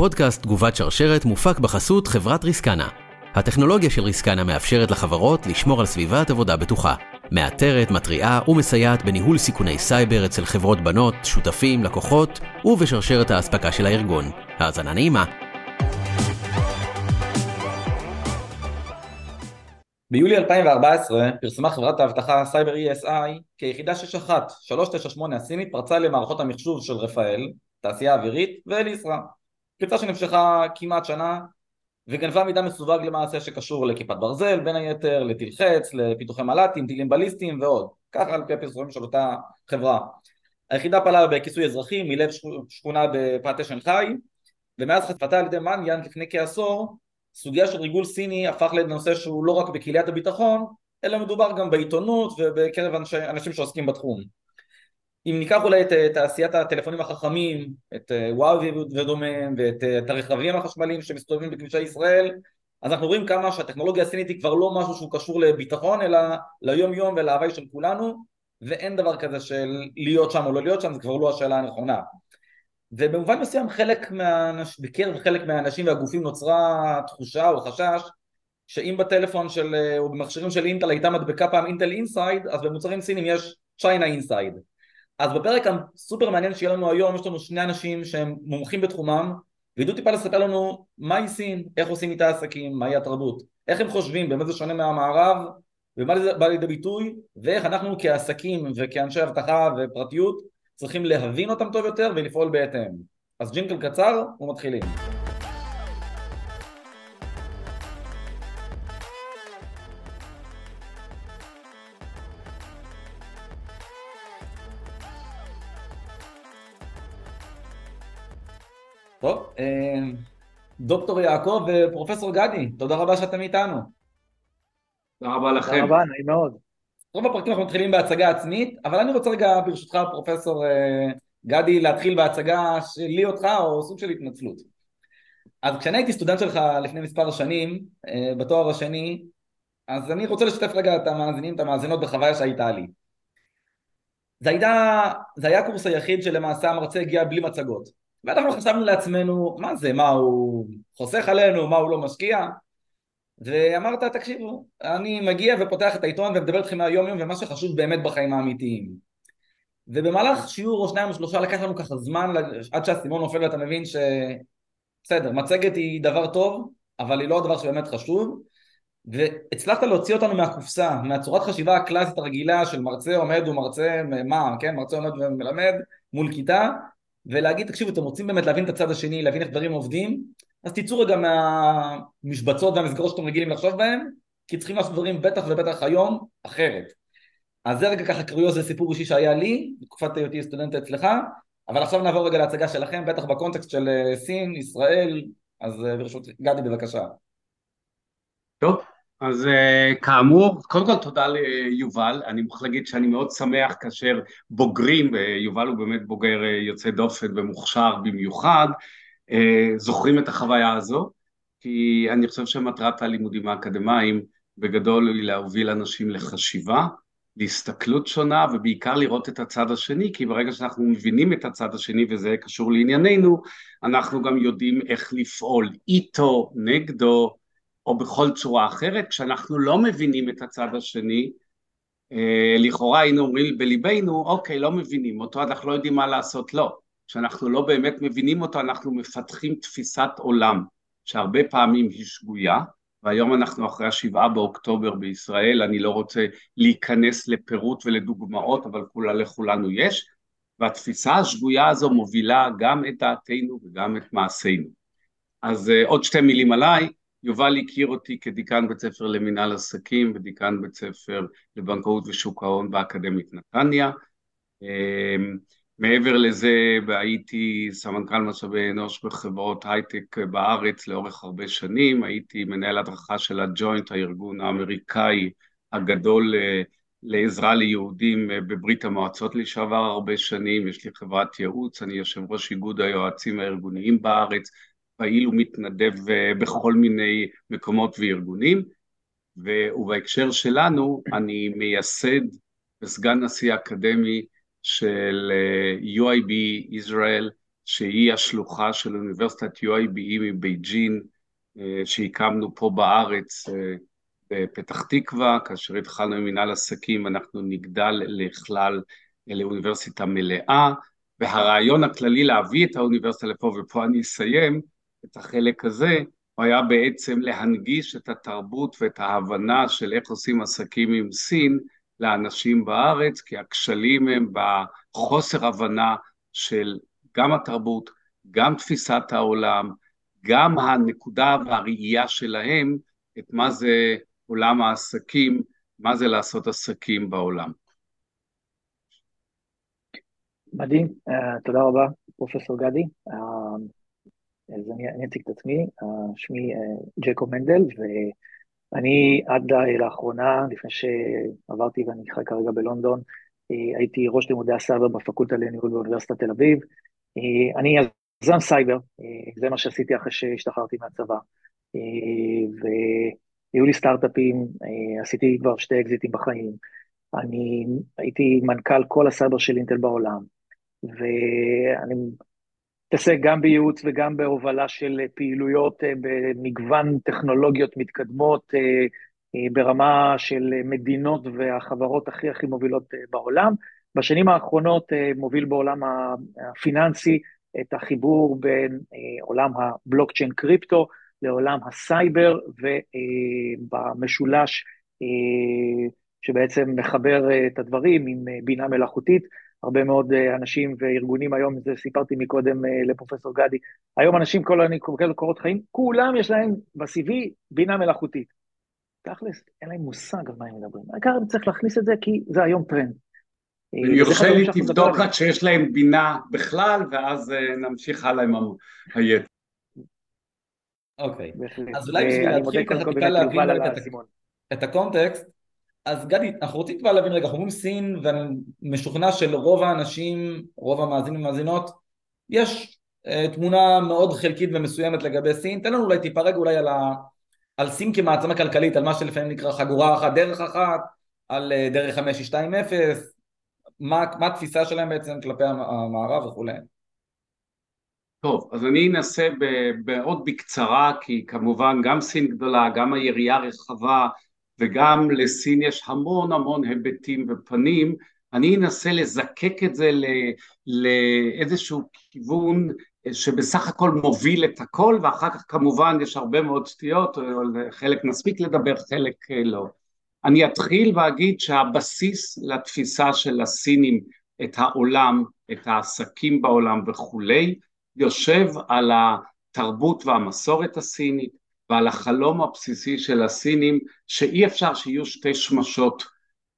הפודקאסט תגובת שרשרת מופק בחסות חברת ריסקנה. הטכנולוגיה של ריסקנה מאפשרת לחברות לשמור על סביבת עבודה בטוחה. מאתרת, מתריעה ומסייעת בניהול סיכוני סייבר אצל חברות בנות, שותפים, לקוחות ובשרשרת האספקה של הארגון. האזנה נעימה. ביולי 2014 פרסמה חברת האבטחה CyberESI כי יחידה 61398 הסינית פרצה למערכות המחשוב של רפאל, תעשייה אווירית ואליסרה. פריצה שנמשכה כמעט שנה וגנבה מידע מסווג למעשה שקשור לכיפת ברזל בין היתר, לטיל חץ, לפיתוחי מל"טים, טילים בליסטיים ועוד. ככה על פי הפרסומים של אותה חברה. היחידה פעלה בכיסוי אזרחי מלב שכונה בפאתי שנגחאי ומאז חטפתה על ידי מניאן לפני כעשור סוגיה של ריגול סיני הפך לנושא שהוא לא רק בקהיליית הביטחון אלא מדובר גם בעיתונות ובקרב אנשי, אנשים שעוסקים בתחום אם ניקח אולי את תעשיית הטלפונים החכמים, את אה, וואוי ודומיהם ואת אה, את הרכבים החשמליים שמסתובבים בכבישי ישראל אז אנחנו רואים כמה שהטכנולוגיה הסינית היא כבר לא משהו שהוא קשור לביטחון אלא ליום יום ולהווי של כולנו ואין דבר כזה של להיות שם או לא להיות שם, זה כבר לא השאלה הנכונה. ובמובן מסוים חלק מהאנש... בקרב חלק מהאנשים והגופים נוצרה תחושה או חשש שאם בטלפון של, או במכשירים של אינטל הייתה מדבקה פעם Intel Inside אז במוצרים סינים יש China Inside אז בפרק הסופר מעניין שיהיה לנו היום יש לנו שני אנשים שהם מומחים בתחומם וידעו טיפה לספר לנו מהי סין, איך עושים איתה עסקים, מהי התרבות, איך הם חושבים, במה זה שונה מהמערב ומה זה בא לידי ביטוי ואיך אנחנו כעסקים וכאנשי אבטחה ופרטיות צריכים להבין אותם טוב יותר ולפעול בהתאם. אז ג'ינקל קצר ומתחילים. דוקטור יעקב ופרופסור גדי, תודה רבה שאתם איתנו. תודה רבה לכם. תודה רבה, נעים מאוד. רוב הפרקים אנחנו מתחילים בהצגה עצמית, אבל אני רוצה רגע ברשותך פרופסור אה, גדי להתחיל בהצגה שלי אותך או סוג של התנצלות. אז כשאני הייתי סטודנט שלך לפני מספר שנים אה, בתואר השני, אז אני רוצה לשתף רגע את המאזינים, את המאזינות בחוויה שהייתה לי. זה, הייתה, זה היה הקורס היחיד שלמעשה המרצה הגיע בלי מצגות. ואנחנו חשבנו לעצמנו, מה זה, מה הוא חוסך עלינו, מה הוא לא משקיע? ואמרת תקשיבו אני מגיע ופותח את העיתון ומדבר איתכם מהיום יום ומה שחשוב באמת בחיים האמיתיים. ובמהלך שיעור או שניים או שלושה לקח לנו ככה זמן עד שהסימון נופל ואתה מבין שבסדר מצגת היא דבר טוב אבל היא לא הדבר שבאמת חשוב והצלחת להוציא אותנו מהקופסה מהצורת חשיבה הקלאסית הרגילה של מרצה עומד ומרצה מה כן מרצה עומד ומלמד מול כיתה ולהגיד תקשיבו אתם רוצים באמת להבין את הצד השני להבין איך דברים עובדים אז תצאו רגע מהמשבצות והמסגרות שאתם רגילים לחשוב בהן, כי צריכים לעשות דברים בטח ובטח היום אחרת. אז זה רגע ככה קריוז לסיפור אישי שהיה לי, בתקופת היותי סטודנט אצלך, אבל עכשיו נעבור רגע להצגה שלכם, בטח בקונטקסט של אה, סין, ישראל, אז אה, ברשות גדי בבקשה. טוב, אז אה, כאמור, קודם כל תודה ליובל, אני מוכרח להגיד שאני מאוד שמח כאשר בוגרים, ויובל הוא באמת בוגר יוצא דופן ומוכשר במיוחד, אה, זוכרים את החוויה הזו, כי אני חושב שמטרת הלימודים האקדמיים בגדול היא להוביל אנשים לחשיבה, להסתכלות שונה ובעיקר לראות את הצד השני, כי ברגע שאנחנו מבינים את הצד השני וזה קשור לענייננו, אנחנו גם יודעים איך לפעול איתו, נגדו, או בכל צורה אחרת. כשאנחנו לא מבינים את הצד השני, אה, לכאורה היינו אומרים בליבנו, אוקיי, לא מבינים אותו, אנחנו לא יודעים מה לעשות, לא. שאנחנו לא באמת מבינים אותו, אנחנו מפתחים תפיסת עולם שהרבה פעמים היא שגויה, והיום אנחנו אחרי השבעה באוקטובר בישראל, אני לא רוצה להיכנס לפירוט ולדוגמאות, אבל כולה לכולנו יש, והתפיסה השגויה הזו מובילה גם את דעתנו וגם את מעשינו. אז uh, עוד שתי מילים עליי, יובל הכיר אותי כדיקן בית ספר למינהל עסקים ודיקן בית ספר לבנקאות ושוק ההון באקדמית נתניה. Uh, מעבר לזה הייתי סמנכ"ל משאבי אנוש בחברות הייטק בארץ לאורך הרבה שנים, הייתי מנהל הדרכה של הג'וינט, הארגון האמריקאי הגדול אה, לעזרה ליהודים אה, בברית המועצות לשעבר הרבה שנים, יש לי חברת ייעוץ, אני יושב ראש איגוד היועצים הארגוניים בארץ, פעיל ומתנדב אה, בכל מיני מקומות וארגונים, ובהקשר שלנו אני מייסד וסגן נשיא אקדמי של אה, UIB ישראל, שהיא השלוחה של אוניברסיטת UIBE מבייג'ין, שהקמנו פה בארץ בפתח תקווה, כאשר התחלנו עם מנהל עסקים אנחנו נגדל לכלל לאוניברסיטה מלאה, והרעיון הכללי להביא את האוניברסיטה לפה, ופה אני אסיים את החלק הזה, הוא היה בעצם להנגיש את התרבות ואת ההבנה של איך עושים עסקים עם סין לאנשים בארץ, כי הכשלים הם בחוסר הבנה של גם התרבות, גם תפיסת העולם, גם הנקודה והראייה שלהם את מה זה עולם העסקים, מה זה לעשות עסקים בעולם. מדהים, אה, תודה רבה, פרופסור גדי. אה, אז אני, אציג את עצמי, אה, שמי אה, ג'ייקוב מנדל, ואני עד לאחרונה, לפני שעברתי ואני חי כרגע בלונדון, uh, הייתי ראש לימודי הסייבר בפקולטה לניהול באוניברסיטת תל אביב. אני יזם סייבר, זה מה שעשיתי אחרי שהשתחררתי מהצבא. והיו לי סטארט-אפים, עשיתי כבר שתי אקזיטים בחיים. אני הייתי מנכ"ל כל הסייבר של אינטל בעולם. ואני מתעסק גם בייעוץ וגם בהובלה של פעילויות אה, במגוון טכנולוגיות מתקדמות אה, אה, ברמה של מדינות והחברות הכי הכי מובילות בעולם. בשנים האחרונות מוביל בעולם הפיננסי את החיבור בין עולם הבלוקצ'יין קריפטו לעולם הסייבר, ובמשולש שבעצם מחבר את הדברים עם בינה מלאכותית. הרבה מאוד אה, אנשים וארגונים היום, זה סיפרתי מקודם אה, לפרופסור גדי, היום אנשים, כל כאלה קורות חיים, כולם יש להם ב-CV בינה מלאכותית. תכלס, אין להם מושג על מה הם מדברים. העיקר הם צריך להכניס את זה כי זה היום טרנד. אם יורשה לי, תבדוק רק שיש להם בינה בכלל, ואז אה, נמשיך הלאה עם היתר. אוקיי, אז אולי בשביל להתחיל ככה טיפה להבין את הקונטקסט, אז גדי, אנחנו רוצים כבר להבין רגע, אנחנו אומרים סין ואני משוכנע שלרוב האנשים, רוב המאזינים ומאזינות, יש אה, תמונה מאוד חלקית ומסוימת לגבי סין, תן לנו אולי טיפה רגע אולי על, ה, על סין כמעצמה כלכלית, על מה שלפעמים נקרא חגורה אחת, דרך אחת, על אה, דרך 520, מה, מה התפיסה שלהם בעצם כלפי המערב וכולי. טוב, אז אני אנסה מאוד בקצרה, כי כמובן גם סין גדולה, גם היריעה רחבה, וגם לסין יש המון המון היבטים ופנים, אני אנסה לזקק את זה לאיזשהו כיוון שבסך הכל מוביל את הכל ואחר כך כמובן יש הרבה מאוד סטיות, חלק נספיק לדבר, חלק לא. אני אתחיל ואגיד שהבסיס לתפיסה של הסינים את העולם, את העסקים בעולם וכולי, יושב על התרבות והמסורת הסינית, ועל החלום הבסיסי של הסינים שאי אפשר שיהיו שתי שמשות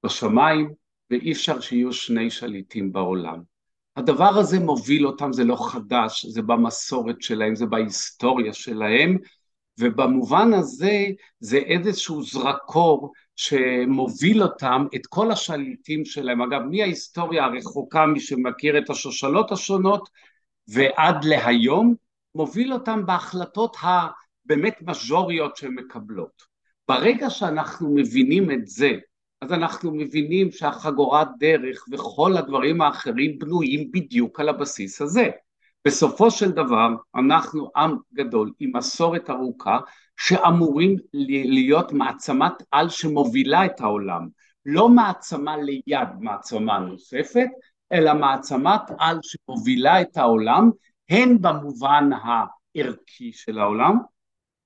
בשמיים ואי אפשר שיהיו שני שליטים בעולם. הדבר הזה מוביל אותם, זה לא חדש, זה במסורת שלהם, זה בהיסטוריה שלהם, ובמובן הזה זה איזשהו זרקור שמוביל אותם, את כל השליטים שלהם, אגב מההיסטוריה הרחוקה, מי שמכיר את השושלות השונות, ועד להיום, מוביל אותם בהחלטות ה... באמת מז'וריות שהן מקבלות. ברגע שאנחנו מבינים את זה, אז אנחנו מבינים שהחגורת דרך וכל הדברים האחרים בנויים בדיוק על הבסיס הזה. בסופו של דבר אנחנו עם גדול עם מסורת ארוכה שאמורים להיות מעצמת על שמובילה את העולם, לא מעצמה ליד מעצמה נוספת, אלא מעצמת על שמובילה את העולם, הן במובן הערכי של העולם,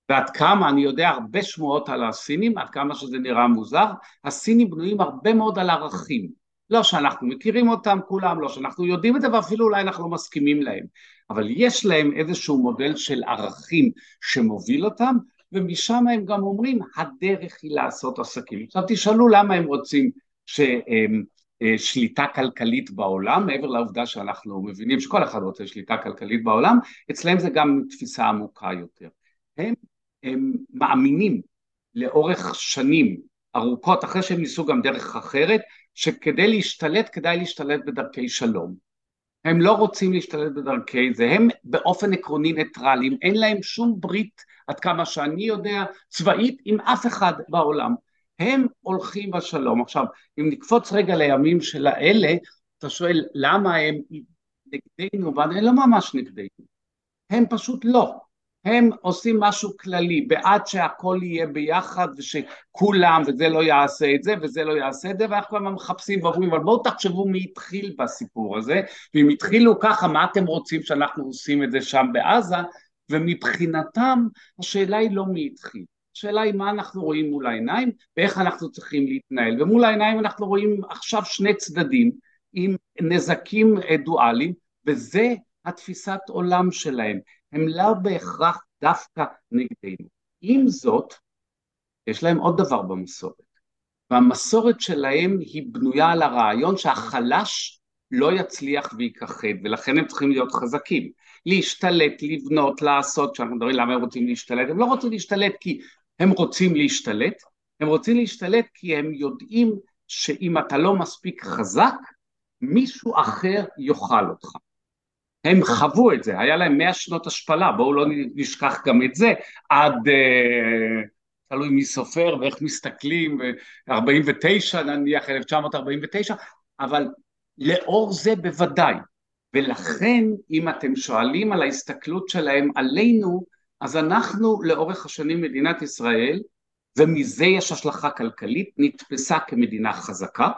ועד כמה, אני יודע הרבה שמועות על הסינים, עד כמה שזה נראה מוזר, הסינים בנויים הרבה מאוד על ערכים. לא שאנחנו מכירים אותם כולם, לא שאנחנו יודעים את זה ואפילו אולי אנחנו לא מסכימים להם, אבל יש להם איזשהו מודל של ערכים שמוביל אותם, ומשם הם גם אומרים, הדרך היא לעשות עסקים. עכשיו תשאלו למה הם רוצים שליטה כלכלית בעולם, מעבר לעובדה שאנחנו מבינים שכל אחד רוצה שליטה כלכלית בעולם, אצלם זה גם תפיסה עמוקה יותר. הם הם מאמינים לאורך שנים ארוכות, אחרי שהם ניסו גם דרך אחרת, שכדי להשתלט כדאי להשתלט בדרכי שלום. הם לא רוצים להשתלט בדרכי זה, הם באופן עקרוני ניטרלים, אין להם שום ברית, עד כמה שאני יודע, צבאית עם אף אחד בעולם. הם הולכים בשלום. עכשיו, אם נקפוץ רגע לימים של האלה, אתה שואל למה הם נגדנו, והם לא ממש נגדנו, הם פשוט לא. הם עושים משהו כללי, בעד שהכל יהיה ביחד ושכולם, וזה לא יעשה את זה וזה לא יעשה את זה, ואנחנו כבר מחפשים ואומרים, אבל בואו תחשבו מי התחיל בסיפור הזה, ואם התחילו ככה, מה אתם רוצים שאנחנו עושים את זה שם בעזה, ומבחינתם השאלה היא לא מי התחיל, השאלה היא מה אנחנו רואים מול העיניים ואיך אנחנו צריכים להתנהל, ומול העיניים אנחנו רואים עכשיו שני צדדים עם נזקים דואליים, וזה התפיסת עולם שלהם, הם לא בהכרח דווקא נגדנו. עם זאת, יש להם עוד דבר במסורת, והמסורת שלהם היא בנויה על הרעיון שהחלש לא יצליח וייכחד, ולכן הם צריכים להיות חזקים. להשתלט, לבנות, לעשות, כשאנחנו מדברים למה הם רוצים להשתלט, הם לא רוצים להשתלט כי הם רוצים להשתלט, הם רוצים להשתלט כי הם יודעים שאם אתה לא מספיק חזק, מישהו אחר יאכל אותך. הם חוו את זה, היה להם מאה שנות השפלה, בואו לא נשכח גם את זה, עד, אה, תלוי מי סופר ואיך מסתכלים, 49 נניח, 1949, אבל לאור זה בוודאי, ולכן אם אתם שואלים על ההסתכלות שלהם עלינו, אז אנחנו לאורך השנים מדינת ישראל, ומזה יש השלכה כלכלית, נתפסה כמדינה חזקה,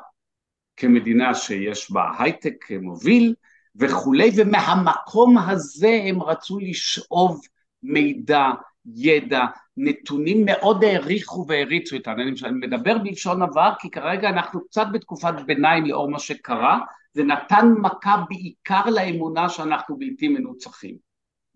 כמדינה שיש בה הייטק מוביל, וכולי, ומהמקום הזה הם רצו לשאוב מידע, ידע, נתונים מאוד העריכו והריצו איתנו, אני מדבר בלשון עבר כי כרגע אנחנו קצת בתקופת ביניים לאור מה שקרה, זה נתן מכה בעיקר לאמונה שאנחנו בלתי מנוצחים,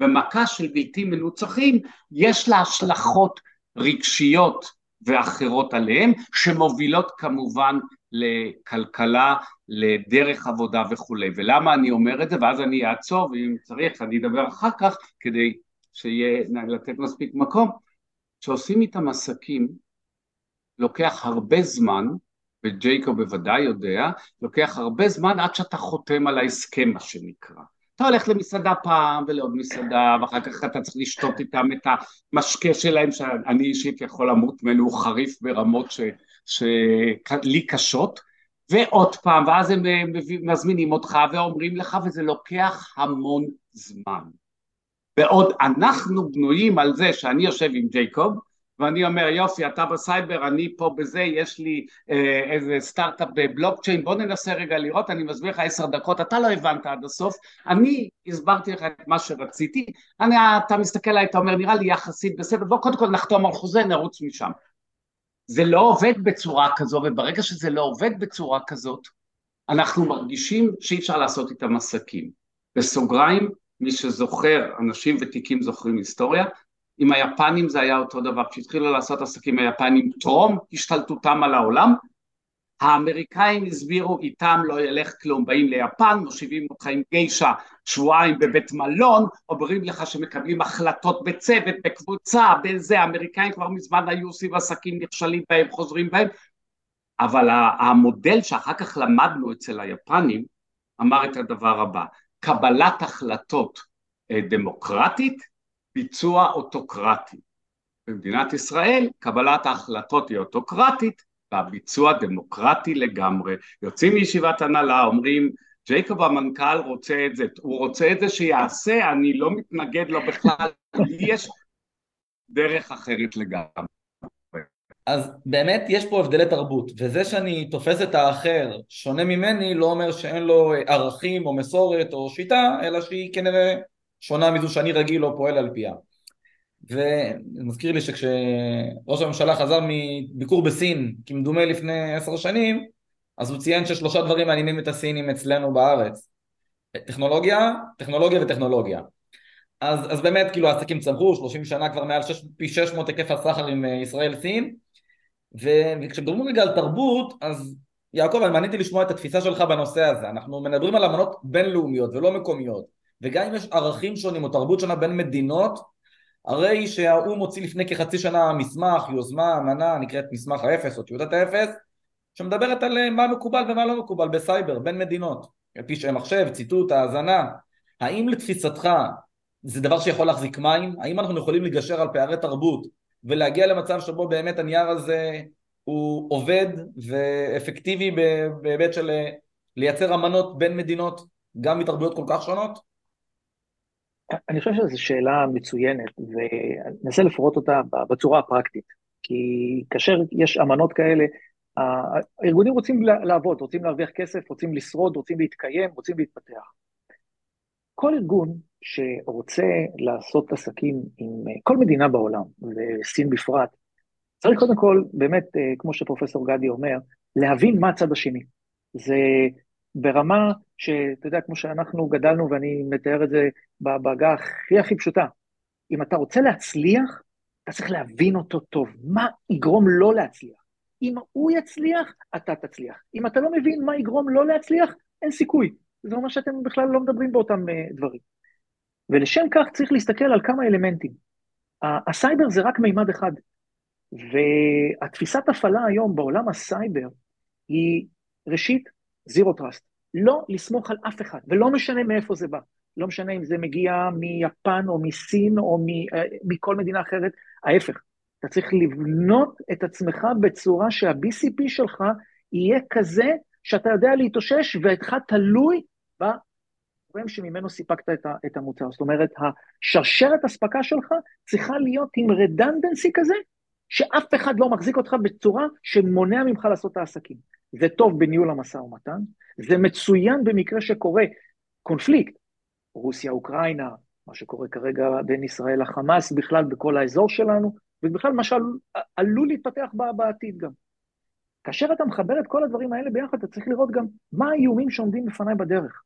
ומכה של בלתי מנוצחים יש לה השלכות רגשיות ואחרות עליהם שמובילות כמובן לכלכלה, לדרך עבודה וכולי. ולמה אני אומר את זה? ואז אני אעצור, ואם צריך אני אדבר אחר כך, כדי שיהיה, לתת מספיק מקום. כשעושים איתם עסקים, לוקח הרבה זמן, וג'ייקוב בוודאי יודע, לוקח הרבה זמן עד שאתה חותם על ההסכם, מה שנקרא. אתה הולך למסעדה פעם ולעוד מסעדה, ואחר כך אתה צריך לשתות איתם את המשקה שלהם, שאני אישית יכול למות ממנו, הוא חריף ברמות ש... שלי קשות, ועוד פעם, ואז הם אה, מזמינים אותך ואומרים לך, וזה לוקח המון זמן. בעוד אנחנו בנויים על זה שאני יושב עם ג'ייקוב, ואני אומר יופי אתה בסייבר אני פה בזה יש לי אה, איזה סטארט-אפ בבלוקצ'יין בוא ננסה רגע לראות אני מסביר לך עשר דקות אתה לא הבנת עד הסוף אני הסברתי לך את מה שרציתי אני, אתה מסתכל עליי אתה אומר נראה לי יחסית בסדר בוא קודם כל נחתום על חוזה נרוץ משם זה לא עובד בצורה כזו, וברגע שזה לא עובד בצורה כזאת, אנחנו מרגישים שאי אפשר לעשות איתם עסקים. בסוגריים, מי שזוכר, אנשים ותיקים זוכרים היסטוריה, עם היפנים זה היה אותו דבר, כשהתחילו לעשות עסקים היפנים טרום השתלטותם על העולם, האמריקאים הסבירו איתם לא ילך כלום, באים ליפן, מושיבים אותך עם גיישה שבועיים בבית מלון, אומרים לך שמקבלים החלטות בצוות, בקבוצה, בזה, האמריקאים כבר מזמן היו סביב עסקים נכשלים בהם, חוזרים בהם, אבל המודל שאחר כך למדנו אצל היפנים אמר את הדבר הבא, קבלת החלטות אה, דמוקרטית, ביצוע אוטוקרטי. במדינת ישראל קבלת ההחלטות היא אוטוקרטית, והביצוע דמוקרטי לגמרי. יוצאים מישיבת הנהלה, אומרים ג'ייקוב המנכ"ל רוצה את זה, הוא רוצה את זה שיעשה, אני לא מתנגד לו בכלל, יש דרך אחרת לגמרי. אז באמת יש פה הבדלי תרבות, וזה שאני תופס את האחר שונה ממני לא אומר שאין לו ערכים או מסורת או שיטה, אלא שהיא כנראה שונה מזו שאני רגיל או פועל על פיה. ומזכיר לי שכשראש הממשלה חזר מביקור בסין, כמדומה לפני עשר שנים, אז הוא ציין ששלושה דברים מעניינים את הסינים אצלנו בארץ. טכנולוגיה, טכנולוגיה וטכנולוגיה. אז, אז באמת כאילו העסקים צמחו, 30 שנה כבר מעל שש, פי 600 היקף הסחר עם אה, ישראל סין וכשמדברים רגע על תרבות אז יעקב אני מעניין לשמוע את התפיסה שלך בנושא הזה אנחנו מדברים על אמנות בינלאומיות ולא מקומיות וגם אם יש ערכים שונים או תרבות שונה בין מדינות הרי שהאו"ם הוציא לפני כחצי שנה מסמך, יוזמה, אמנה, נקראת מסמך האפס או טיוטת האפס, שמדברת על אה, מה מקובל ומה לא מקובל בסייבר בין מדינות, פשעי מחשב, ציטוט, האזנה. האם לתפיסתך זה דבר שיכול להחזיק מים? האם אנחנו יכולים לגשר על פערי תרבות ולהגיע למצב שבו באמת הנייר הזה הוא עובד ואפקטיבי בהיבט של אה, לייצר אמנות בין מדינות גם מתרבויות כל כך שונות? אני חושב שזו שאלה מצוינת, וננסה לפרוט אותה בצורה הפרקטית. כי כאשר יש אמנות כאלה, הארגונים רוצים לעבוד, רוצים להרוויח כסף, רוצים לשרוד, רוצים להתקיים, רוצים להתפתח. כל ארגון שרוצה לעשות עסקים עם כל מדינה בעולם, וסין בפרט, צריך קודם כל, באמת, כמו שפרופסור גדי אומר, להבין מה הצד השני. זה ברמה שאתה יודע, כמו שאנחנו גדלנו, ואני מתאר את זה בעגה הכי הכי פשוטה, אם אתה רוצה להצליח, אתה צריך להבין אותו טוב. מה יגרום לא להצליח? אם הוא יצליח, אתה תצליח. אם אתה לא מבין מה יגרום לא להצליח, אין סיכוי. זה אומר שאתם בכלל לא מדברים באותם uh, דברים. ולשם כך צריך להסתכל על כמה אלמנטים. הסייבר זה רק מימד אחד, והתפיסת הפעלה היום בעולם הסייבר היא ראשית, zero trust. לא לסמוך על אף אחד, ולא משנה מאיפה זה בא. לא משנה אם זה מגיע מיפן או מסין או אה, מכל מדינה אחרת, ההפך. אתה צריך לבנות את עצמך בצורה שה-BCP שלך יהיה כזה שאתה יודע להתאושש ואינך תלוי בגורם שממנו סיפקת את המוצר. זאת אומרת, השרשרת אספקה שלך צריכה להיות עם רדנדנסי כזה, שאף אחד לא מחזיק אותך בצורה שמונע ממך לעשות את העסקים. זה טוב בניהול המשא ומתן, זה מצוין במקרה שקורה קונפליקט, רוסיה-אוקראינה, מה שקורה כרגע בין ישראל לחמאס, בכלל בכל האזור שלנו, ובכלל מה שעלול להתפתח בעתיד גם. כאשר אתה מחבר את כל הדברים האלה ביחד, אתה צריך לראות גם מה האיומים שעומדים בפניי בדרך.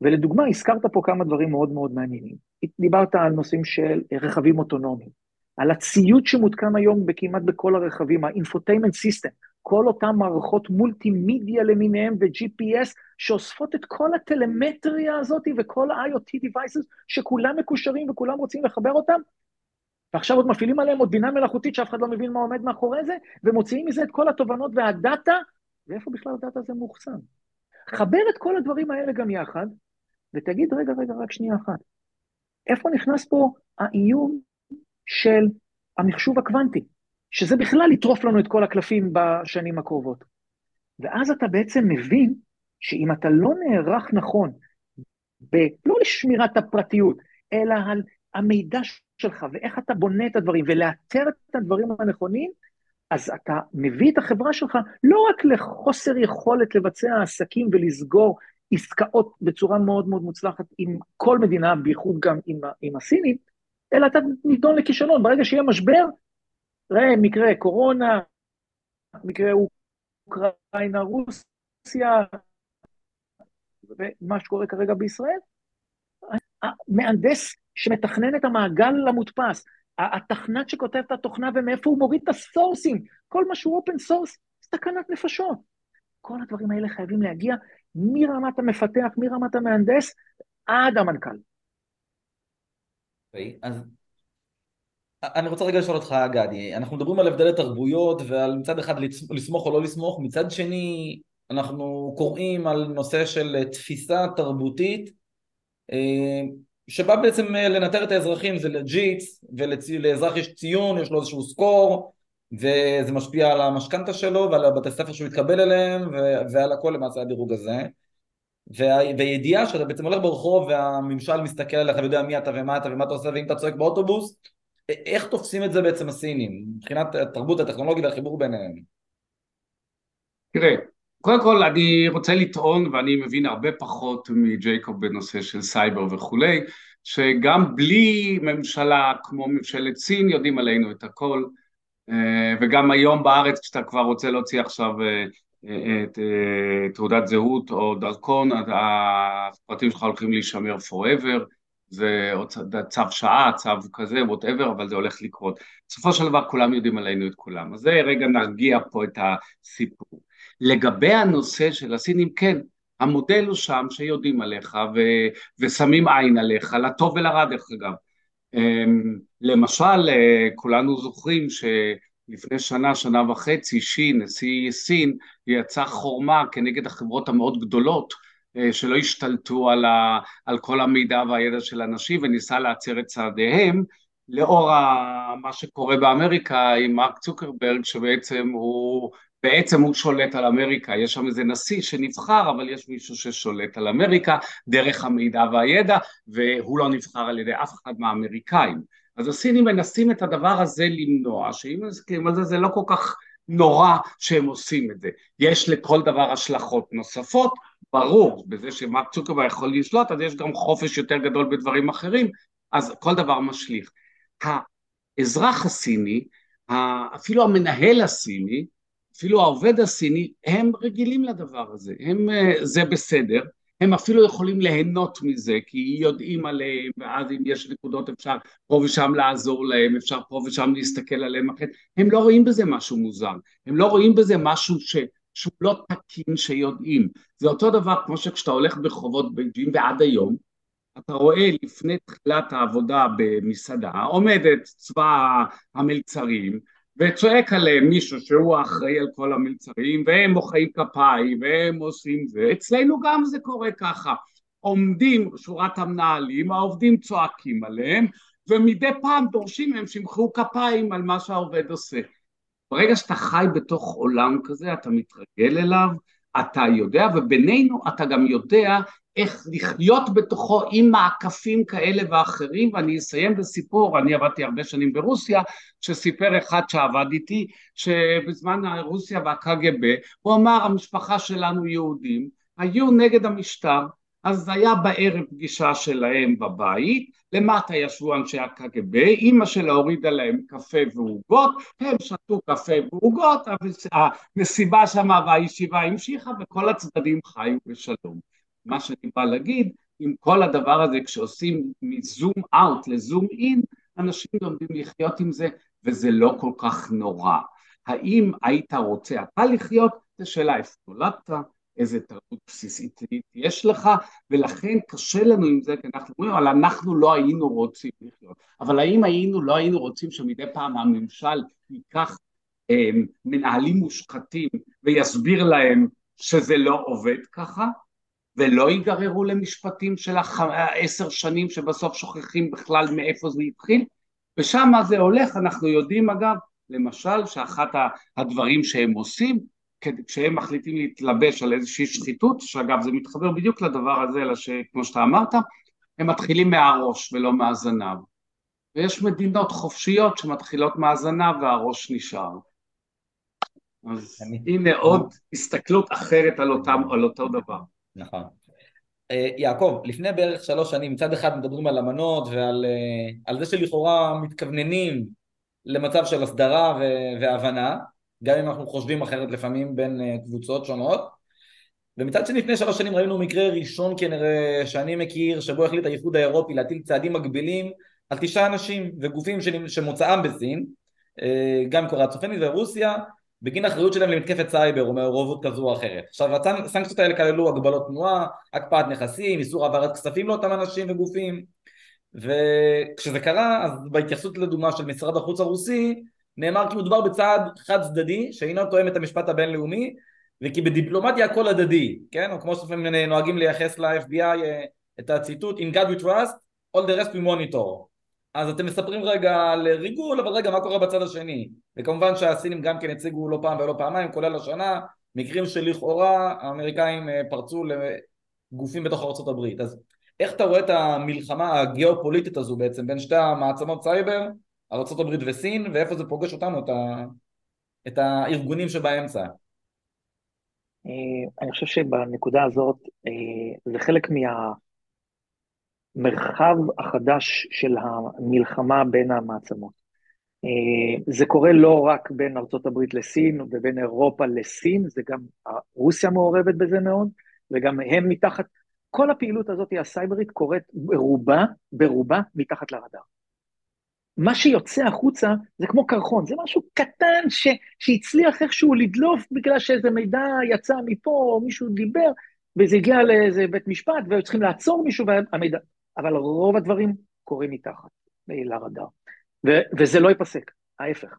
ולדוגמה, הזכרת פה כמה דברים מאוד מאוד מעניינים. דיברת על נושאים של רכבים אוטונומיים, על הציוד שמותקן היום כמעט בכל הרכבים, ה-infotainment system, כל אותן מערכות מולטימדיה למיניהם ו-GPS, שאוספות את כל הטלמטריה הזאת וכל ה-IoT devices, שכולם מקושרים וכולם רוצים לחבר אותם, ועכשיו עוד מפעילים עליהם עוד בינה מלאכותית שאף אחד לא מבין מה עומד מאחורי זה, ומוציאים מזה את כל התובנות והדאטה, ואיפה בכלל הדאטה הזה מאוחסן? חבר את כל הדברים האלה גם יחד, ותגיד, רגע, רגע, רק שנייה אחת. איפה נכנס פה האיום של המחשוב הקוונטי? שזה בכלל יטרוף לנו את כל הקלפים בשנים הקרובות. ואז אתה בעצם מבין שאם אתה לא נערך נכון, ב- לא לשמירת הפרטיות, אלא על המידע שלך ואיך אתה בונה את הדברים ולאתר את הדברים הנכונים, אז אתה מביא את החברה שלך לא רק לחוסר יכולת לבצע עסקים ולסגור עסקאות בצורה מאוד מאוד מוצלחת עם כל מדינה, בייחוד גם עם, עם הסינים, אלא אתה נידון לכישלון. ברגע שיהיה משבר, ראה מקרה קורונה, מקרה אוקראינה, רוסיה, ומה שקורה כרגע בישראל, המהנדס שמתכנן את המעגל המודפס, התכנת שכותב את התוכנה ומאיפה הוא מוריד את הסורסים, כל מה שהוא open source, סכנת נפשות. כל הדברים האלה חייבים להגיע מרמת המפתח, מרמת המהנדס, עד המנכ"ל. אוקיי, אז אני רוצה רגע לשאול אותך, גדי, אנחנו מדברים על הבדלי תרבויות ועל מצד אחד לסמוך או לא לסמוך, מצד שני אנחנו קוראים על נושא של תפיסה תרבותית אה, שבא בעצם אה, לנטר את האזרחים, זה legit, ולאזרח יש ציון, יש לו איזשהו score, וזה משפיע על המשכנתה שלו ועל הבתי ספר שהוא יתקבל אליהם ועל הכל למעשה הדירוג הזה. והידיעה שאתה בעצם הולך ברחוב והממשל מסתכל עליך ויודע מי אתה ומה אתה ומה אתה עושה ואם אתה צועק באוטובוס איך תופסים את זה בעצם הסינים מבחינת התרבות הטכנולוגית והחיבור ביניהם? תראה, קודם כל אני רוצה לטעון ואני מבין הרבה פחות מג'ייקוב בנושא של סייבר וכולי שגם בלי ממשלה כמו ממשלת סין יודעים עלינו את הכל אה, וגם היום בארץ כשאתה כבר רוצה להוציא עכשיו אה, אה, את תעודת זהות או דרכון הפרטים שלך הולכים להישמר forever זה צו שעה, צו כזה, whatever, אבל זה הולך לקרות. בסופו של דבר כולם יודעים עלינו את כולם. אז זה רגע נרגיע פה את הסיפור. לגבי הנושא של הסינים, כן, המודל הוא שם שיודעים עליך ו- ושמים עין עליך, לטוב ולרע דרך אגב. אמ, למשל, אה, כולנו זוכרים שלפני שנה, שנה וחצי, שי, נשיא סין, יצא חורמה כנגד החברות המאוד גדולות שלא השתלטו על, ה, על כל המידע והידע של אנשים וניסה להצר את צעדיהם לאור ה, מה שקורה באמריקה עם מרק צוקרברג שבעצם הוא בעצם הוא שולט על אמריקה, יש שם איזה נשיא שנבחר, אבל יש מישהו ששולט על אמריקה דרך המידע והידע, והוא לא נבחר על ידי אף אחד מהאמריקאים. אז הסינים מנסים את הדבר הזה למנוע, שאם נסכים על זה, זה לא כל כך נורא שהם עושים את זה. יש לכל דבר השלכות נוספות, ברור, בזה שמרק צוקרברג יכול לשלוט, אז יש גם חופש יותר גדול בדברים אחרים, אז כל דבר משליך. האזרח הסיני, אפילו המנהל הסיני, אפילו העובד הסיני, הם רגילים לדבר הזה, הם, זה בסדר, הם אפילו יכולים ליהנות מזה כי יודעים עליהם ואז אם יש נקודות אפשר פה ושם לעזור להם, אפשר פה ושם להסתכל עליהם אחרת, הם לא רואים בזה משהו מוזר, הם לא רואים בזה משהו ש, שהוא לא תקין שיודעים, זה אותו דבר כמו שכשאתה הולך ברחובות בייג'ין ועד היום אתה רואה לפני תחילת העבודה במסעדה עומדת צבא המלצרים וצועק עליהם מישהו שהוא האחראי על כל המלצרים והם מוחאים כפיים והם עושים זה, אצלנו גם זה קורה ככה, עומדים שורת המנהלים, העובדים צועקים עליהם ומדי פעם דורשים מהם שימחאו כפיים על מה שהעובד עושה. ברגע שאתה חי בתוך עולם כזה אתה מתרגל אליו, אתה יודע ובינינו אתה גם יודע איך לחיות בתוכו עם מעקפים כאלה ואחרים ואני אסיים בסיפור, אני עבדתי הרבה שנים ברוסיה שסיפר אחד שעבד איתי שבזמן רוסיה והקג"ב הוא אמר המשפחה שלנו יהודים היו נגד המשטר אז היה בערב פגישה שלהם בבית, למטה ישבו אנשי הקג"ב, אימא שלה הורידה להם קפה ועוגות, הם שתו קפה ועוגות, המסיבה שמה והישיבה המשיכה וכל הצדדים חיו בשלום. מה שאני בא להגיד, עם כל הדבר הזה כשעושים מזום אאוט לזום אין, אנשים לומדים לחיות עם זה וזה לא כל כך נורא. האם היית רוצה אתה לחיות? זו שאלה איפה נולדת, איזה תרבות בסיסית יש לך, ולכן קשה לנו עם זה, כי אנחנו אומרים, אבל אנחנו לא היינו רוצים לחיות. אבל האם היינו, לא היינו רוצים שמדי פעם הממשל ייקח אה, מנהלים מושחתים ויסביר להם שזה לא עובד ככה? ולא ייגררו למשפטים של עשר שנים שבסוף שוכחים בכלל מאיפה זה התחיל ושם זה הולך, אנחנו יודעים אגב, למשל שאחת הדברים שהם עושים כשהם מחליטים להתלבש על איזושהי שחיתות, שאגב זה מתחבר בדיוק לדבר הזה, אלא שכמו שאתה אמרת, הם מתחילים מהראש ולא מהזנב. ויש מדינות חופשיות שמתחילות מהזנב והראש נשאר. אז הנה עוד הסתכלות אחרת על, אותם, על אותו דבר. נכון. אה, יעקב, לפני בערך שלוש שנים מצד אחד מדברים על אמנות ועל אה, זה שלכאורה מתכווננים למצב של הסדרה והבנה, גם אם אנחנו חושבים אחרת לפעמים בין אה, קבוצות שונות, ומצד שני לפני שלוש שנים ראינו מקרה ראשון כנראה שאני מכיר שבו החליט האיחוד האירופי להטיל צעדים מגבילים על תשעה אנשים וגופים שמוצאם בסין, גם קוריאה הצופנית ורוסיה, בגין אחריות שלהם למתקפת סייבר או מעורבות כזו או אחרת. עכשיו הסנקציות האלה כללו הגבלות תנועה, הקפאת נכסים, איסור העברת כספים לאותם אנשים וגופים וכשזה קרה אז בהתייחסות לדוגמה של משרד החוץ הרוסי נאמר כי מדובר בצעד חד צדדי שאינו תואם את המשפט הבינלאומי וכי בדיפלומטיה הכל הדדי, כן? או כמו שאתם נוהגים לייחס ל-FBI אה, את הציטוט In God we trust, all the rest we monitor אז אתם מספרים רגע על ריגול, אבל רגע, מה קורה בצד השני? וכמובן שהסינים גם כן הציגו לא פעם ולא פעמיים, כולל השנה, מקרים שלכאורה האמריקאים אה, פרצו לגופים בתוך הברית. אז איך אתה רואה את המלחמה הגיאופוליטית הזו בעצם בין שתי המעצמות סייבר, הברית וסין, ואיפה זה פוגש אותנו, את, ה... את הארגונים שבאמצע? אה, אני חושב שבנקודה הזאת אה, זה חלק מה... המרחב החדש של המלחמה בין המעצמות. אה, זה קורה לא רק בין ארה"ב לסין ובין אירופה לסין, זה גם רוסיה מעורבת בזה מאוד, וגם הם מתחת, כל הפעילות הזאת הסייברית קורית ברובה, ברובה מתחת לרדאר. מה שיוצא החוצה זה כמו קרחון, זה משהו קטן ש, שהצליח איכשהו לדלוף בגלל שאיזה מידע יצא מפה, או מישהו דיבר, וזה הגיע לאיזה בית משפט, והיו צריכים לעצור מישהו, והמידע... אבל רוב הדברים קורים מתחת לרדאר. ו- וזה לא ייפסק, ההפך.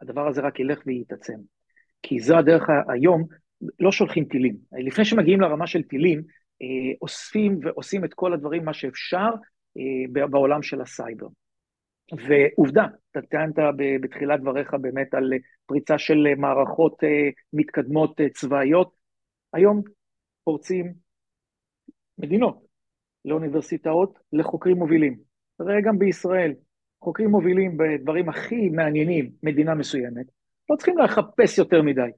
הדבר הזה רק ילך ויתעצם. כי זו הדרך היום, לא שולחים טילים. לפני שמגיעים לרמה של טילים, אה, אוספים ועושים את כל הדברים, מה שאפשר, אה, בעולם של הסייבר. ועובדה, אתה טענת בתחילת דבריך באמת על פריצה של מערכות מתקדמות צבאיות. היום פורצים מדינות לאוניברסיטאות לחוקרים מובילים. ראה גם בישראל, חוקרים מובילים בדברים הכי מעניינים מדינה מסוימת, לא צריכים לחפש יותר מדי.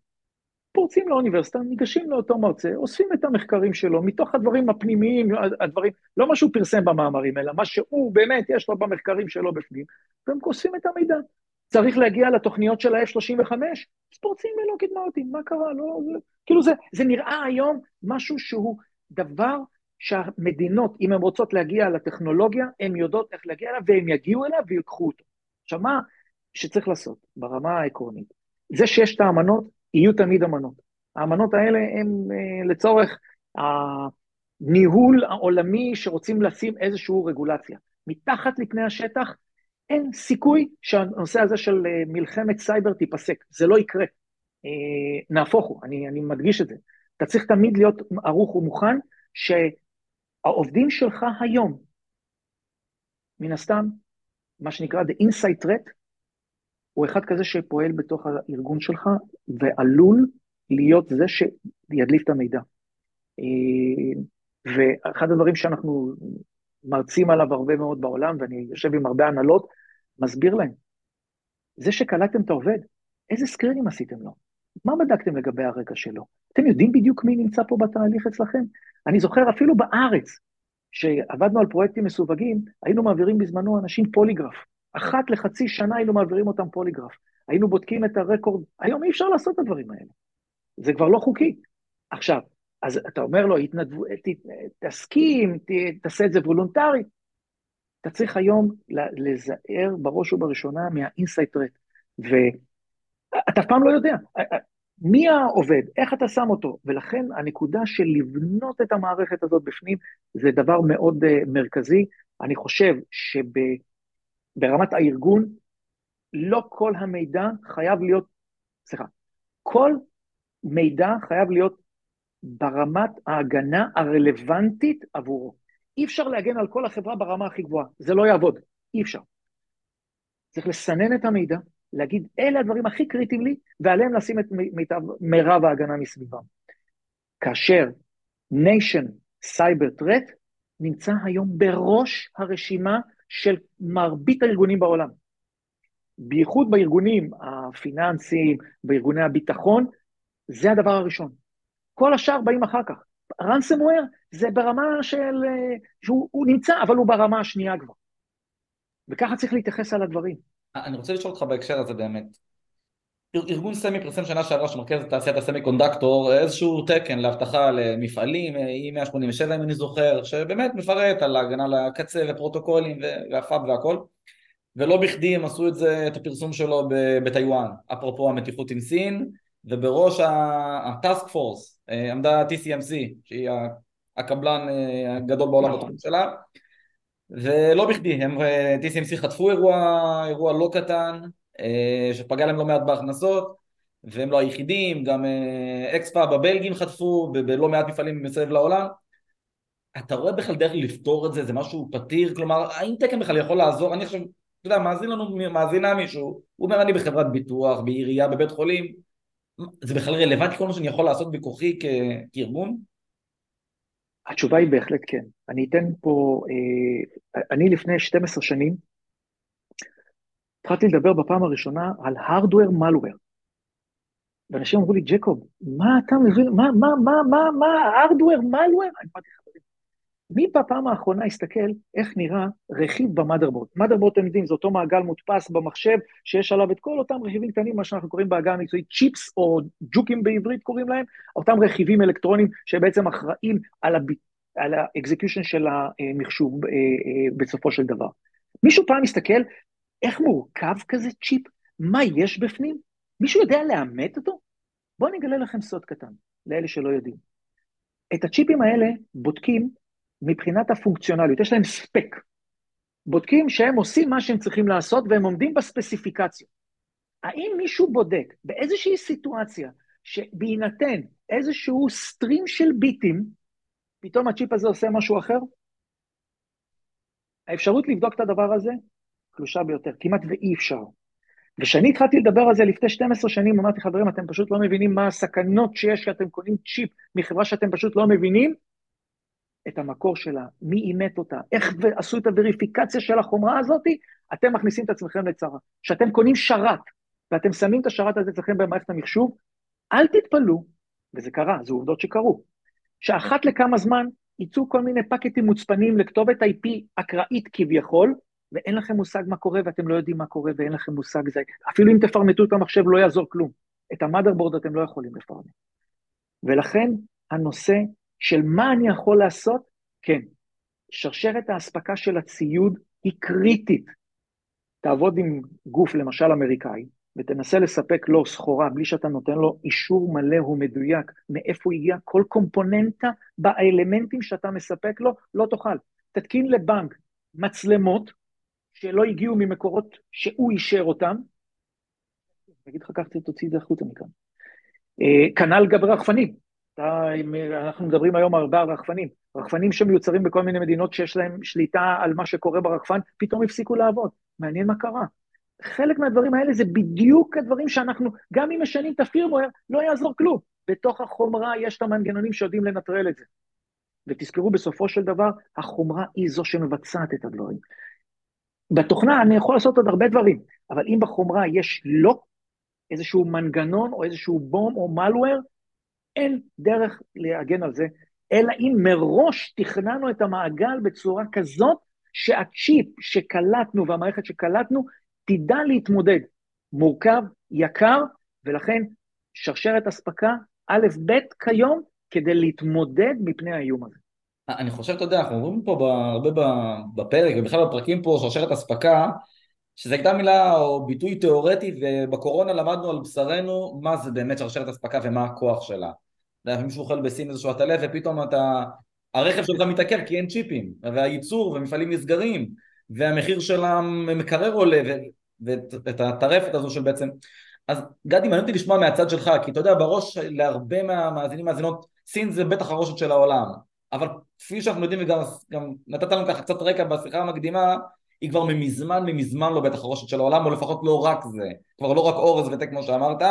פורצים לאוניברסיטה, ניגשים לאותו מרצה, אוספים את המחקרים שלו מתוך הדברים הפנימיים, הדברים, לא מה שהוא פרסם במאמרים, אלא מה שהוא באמת, יש לו במחקרים שלו בפנים, והם אוספים את המידע. צריך להגיע לתוכניות של ה-F-35, אז פורצים ללא קדמאותים, מה קרה? לא, זה, כאילו זה, זה נראה היום משהו שהוא דבר שהמדינות, אם הן רוצות להגיע לטכנולוגיה, הן יודעות איך להגיע אליו, והן יגיעו אליו ויקחו אותו. עכשיו, מה שצריך לעשות ברמה העקרונית? זה שיש את האמנות, יהיו תמיד אמנות. האמנות האלה הן אה, לצורך הניהול העולמי שרוצים לשים איזושהי רגולציה. מתחת לפני השטח אין סיכוי שהנושא הזה של אה, מלחמת סייבר תיפסק, זה לא יקרה. אה, נהפוך הוא, אני, אני מדגיש את זה. אתה צריך תמיד להיות ערוך ומוכן שהעובדים שלך היום, מן הסתם, מה שנקרא The Inside Threat, הוא אחד כזה שפועל בתוך הארגון שלך ועלול להיות זה שידליף את המידע. אה, ואחד הדברים שאנחנו מרצים עליו הרבה מאוד בעולם, ואני יושב עם הרבה הנהלות, מסביר להם, זה שקלטתם את העובד, איזה סקרינים עשיתם לו? מה בדקתם לגבי הרקע שלו? אתם יודעים בדיוק מי נמצא פה בתהליך אצלכם? אני זוכר אפילו בארץ, שעבדנו על פרויקטים מסווגים, היינו מעבירים בזמנו אנשים פוליגרף. אחת לחצי שנה היינו מעבירים אותם פוליגרף. היינו בודקים את הרקורד, היום אי אפשר לעשות את הדברים האלה. זה כבר לא חוקי. עכשיו, אז אתה אומר לו, התנדבו, ת, תסכים, ת, תעשה את זה וולונטרי. אתה צריך היום להיזהר בראש ובראשונה מה insider threat. ואתה אף פעם לא יודע. מי העובד, איך אתה שם אותו, ולכן הנקודה של לבנות את המערכת הזאת בפנים זה דבר מאוד uh, מרכזי. אני חושב שברמת הארגון, לא כל המידע חייב להיות, סליחה, כל מידע חייב להיות ברמת ההגנה הרלוונטית עבורו. אי אפשר להגן על כל החברה ברמה הכי גבוהה, זה לא יעבוד, אי אפשר. צריך לסנן את המידע, להגיד, אלה הדברים הכי קריטיים לי, ועליהם לשים את מיטב, מירב ההגנה מסביבם. כאשר nation cyber threat נמצא היום בראש הרשימה של מרבית הארגונים בעולם. בייחוד בארגונים הפיננסיים, בארגוני הביטחון, זה הדבר הראשון. כל השאר באים אחר כך. ransomware זה ברמה של... אה, שהוא נמצא, אבל הוא ברמה השנייה כבר. וככה צריך להתייחס על הדברים. אני רוצה לשאול אותך בהקשר הזה באמת. ארגון סמי פרסם שנה שעברה שמרכז את תעשיית הסמי קונדקטור איזשהו תקן לאבטחה למפעלים, E187 אם אני זוכר, שבאמת מפרט על ההגנה לקצה ופרוטוקולים והפאב והכל ולא בכדי הם עשו את זה, את הפרסום שלו בטיוואן, אפרופו המתיחות עם סין ובראש הטאסק פורס אה, עמדה TCMC שהיא הקבלן אה, הגדול בעולם נכון. בתחום שלה ולא בכדי, הם אה, TCMC חטפו אירוע, אירוע לא קטן שפגע להם לא מעט בהכנסות והם לא היחידים, גם אקספה בבלגים חטפו בלא מעט מפעלים מסביב לעולם. אתה רואה בכלל דרך לפתור את זה, זה משהו פתיר, כלומר האם תקן בכלל יכול לעזור, אני חושב, אתה יודע, מאזין לנו, מאזינה מישהו, הוא אומר אני בחברת ביטוח, בעירייה, בבית חולים, זה בכלל רלוונטי כל מה שאני יכול לעשות בכוחי כארגון? התשובה היא בהחלט כן. אני אתן פה, אה, אני לפני 12 שנים, התחלתי לדבר בפעם הראשונה על hardware malware. ואנשים אמרו לי, ג'קוב, מה אתה מבין, מה, מה, מה, מה, מה, hardware malware? אני אמרתי, מי בפעם האחרונה הסתכל איך נראה רכיב ב motherboard? motherboard, אתם יודעים, זה אותו מעגל מודפס במחשב, שיש עליו את כל אותם רכיבים קטנים, מה שאנחנו קוראים בעגה המקצועית chips, או ג'וקים בעברית קוראים להם, אותם רכיבים אלקטרונים שבעצם אחראים על, הב... על ה execution של המחשוב אה, אה, בסופו של דבר. מישהו פעם מסתכל איך מורכב כזה צ'יפ? מה יש בפנים? מישהו יודע לאמת אותו? בואו אני אגלה לכם סוד קטן, לאלה שלא יודעים. את הצ'יפים האלה בודקים מבחינת הפונקציונליות, יש להם ספק. בודקים שהם עושים מה שהם צריכים לעשות והם עומדים בספציפיקציה. האם מישהו בודק באיזושהי סיטואציה שבהינתן איזשהו סטרים של ביטים, פתאום הצ'יפ הזה עושה משהו אחר? האפשרות לבדוק את הדבר הזה קלושה ביותר, כמעט ואי אפשר. וכשאני התחלתי לדבר על זה לפני 12 שנים, אמרתי, חברים, אתם פשוט לא מבינים מה הסכנות שיש שאתם קונים צ'יפ מחברה שאתם פשוט לא מבינים את המקור שלה, מי אימת אותה, איך עשו את הווריפיקציה של החומרה הזאת, אתם מכניסים את עצמכם לצרה. כשאתם קונים שרת, ואתם שמים את השרת הזה אצלכם במערכת המחשוב, אל תתפלאו, וזה קרה, זה עובדות שקרו, שאחת לכמה זמן יצאו כל מיני פקטים מוצפנים לכתובת IP אקראית כביכול, ואין לכם מושג מה קורה ואתם לא יודעים מה קורה ואין לכם מושג זה. אפילו אם תפרמטו את המחשב לא יעזור כלום. את המאדרבורד אתם לא יכולים לפרמט. ולכן הנושא של מה אני יכול לעשות, כן, שרשרת האספקה של הציוד היא קריטית. תעבוד עם גוף, למשל אמריקאי, ותנסה לספק לו סחורה בלי שאתה נותן לו אישור מלא ומדויק מאיפה הגיע כל קומפוננטה באלמנטים שאתה מספק לו, לא תוכל. תתקין לבנק מצלמות שלא הגיעו ממקורות שהוא אישר אותם, אני אגיד לך קח תוציא את זה החוצה מכאן. אה, כנ"ל גם רחפנים, אנחנו מדברים היום הרבה על רחפנים, רחפנים שמיוצרים בכל מיני מדינות שיש להם שליטה על מה שקורה ברחפן, פתאום הפסיקו לעבוד, מעניין מה קרה. חלק מהדברים האלה זה בדיוק הדברים שאנחנו, גם אם משנים את הפירמוור, לא יעזור כלום. בתוך החומרה יש את המנגנונים שיודעים לנטרל את זה. ותזכרו, בסופו של דבר, החומרה היא זו שמבצעת את הדברים. בתוכנה אני יכול לעשות עוד הרבה דברים, אבל אם בחומרה יש לא איזשהו מנגנון או איזשהו בום או מלוור, אין דרך להגן על זה, אלא אם מראש תכננו את המעגל בצורה כזאת שהצ'יפ שקלטנו והמערכת שקלטנו תדע להתמודד. מורכב, יקר, ולכן שרשרת אספקה א' ב' כיום כדי להתמודד מפני האיום הזה. אני חושב, אתה יודע, אנחנו אומרים פה הרבה בפרק ובכלל בפרקים פה שרשרת אספקה, שזה הייתה מילה או ביטוי תיאורטי ובקורונה למדנו על בשרנו מה זה באמת שרשרת אספקה ומה הכוח שלה. יודע, מישהו אוכל בסין איזשהו עטלף ופתאום אתה... הרכב שלך מתעכב כי אין צ'יפים, והייצור ומפעלים נסגרים, והמחיר של המקרר עולה, ו... ואת הטרפת הזו של בעצם... אז גדי, מעניין אותי לשמוע מהצד שלך, כי אתה יודע, בראש להרבה מהמאזינים והמאזינות, סין זה בטח הרושת של העולם. אבל כפי שאנחנו יודעים וגם גם נתת לנו ככה קצת רקע בשיחה המקדימה, היא כבר ממזמן ממזמן לא בתחרושת של העולם, או לפחות לא רק זה, כבר לא רק אורז ותה כמו שאמרת,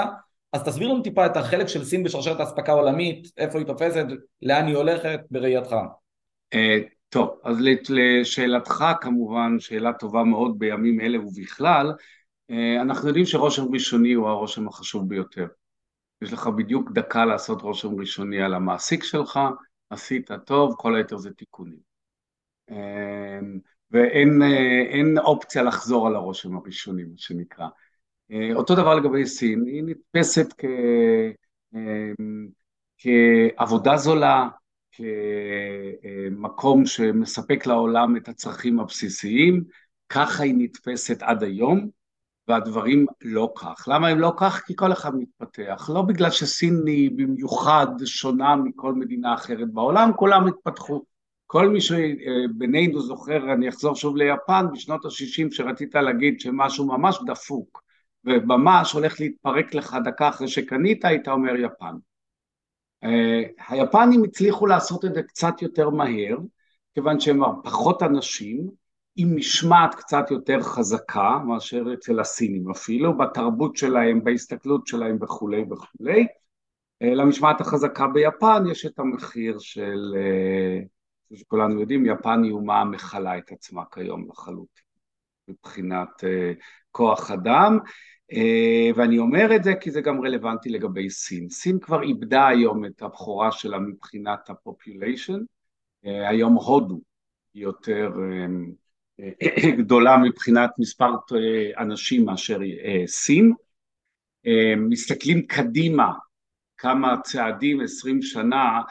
אז תסביר לנו טיפה את החלק של סין בשרשרת האספקה העולמית, איפה היא תופסת, לאן היא הולכת, בראייתך. אה, טוב, אז לשאלתך כמובן, שאלה טובה מאוד בימים אלה ובכלל, אה, אנחנו יודעים שרושם ראשוני הוא הרושם החשוב ביותר. יש לך בדיוק דקה לעשות רושם ראשוני על המעסיק שלך, עשית טוב, כל היתר זה תיקונים. ואין אופציה לחזור על הרושם הראשוני, מה שנקרא. אה, אותו דבר לגבי סין, היא נתפסת כ... אמ, כעבודה זולה, כמקום שמספק לעולם את הצרכים הבסיסיים, ככה היא נתפסת עד היום, והדברים לא כך. למה הם לא כך? כי כל אחד מתפתח. לא בגלל שסין היא במיוחד שונה מכל מדינה אחרת בעולם, כולם התפתחו. כל מי שבינינו זוכר, אני אחזור שוב ליפן, בשנות ה-60 שרצית להגיד שמשהו ממש דפוק וממש הולך להתפרק לך דקה אחרי שקנית, היית אומר יפן. אה, היפנים הצליחו לעשות את זה קצת יותר מהר, כיוון שהם פחות אנשים, עם משמעת קצת יותר חזקה מאשר אצל הסינים אפילו, בתרבות שלהם, בהסתכלות שלהם וכולי וכולי. אה, למשמעת החזקה ביפן יש את המחיר של, אה, כפי שכולנו יודעים, יפן היא אומה מכלה את עצמה כיום לחלוטין, מבחינת אה, כוח אדם, ואני אומר את זה כי זה גם רלוונטי לגבי סין. סין כבר איבדה היום את הבכורה שלה מבחינת הפופוליישן, היום הודו היא יותר גדולה מבחינת מספר אנשים מאשר אה, סין. אה, מסתכלים קדימה כמה צעדים, עשרים שנה,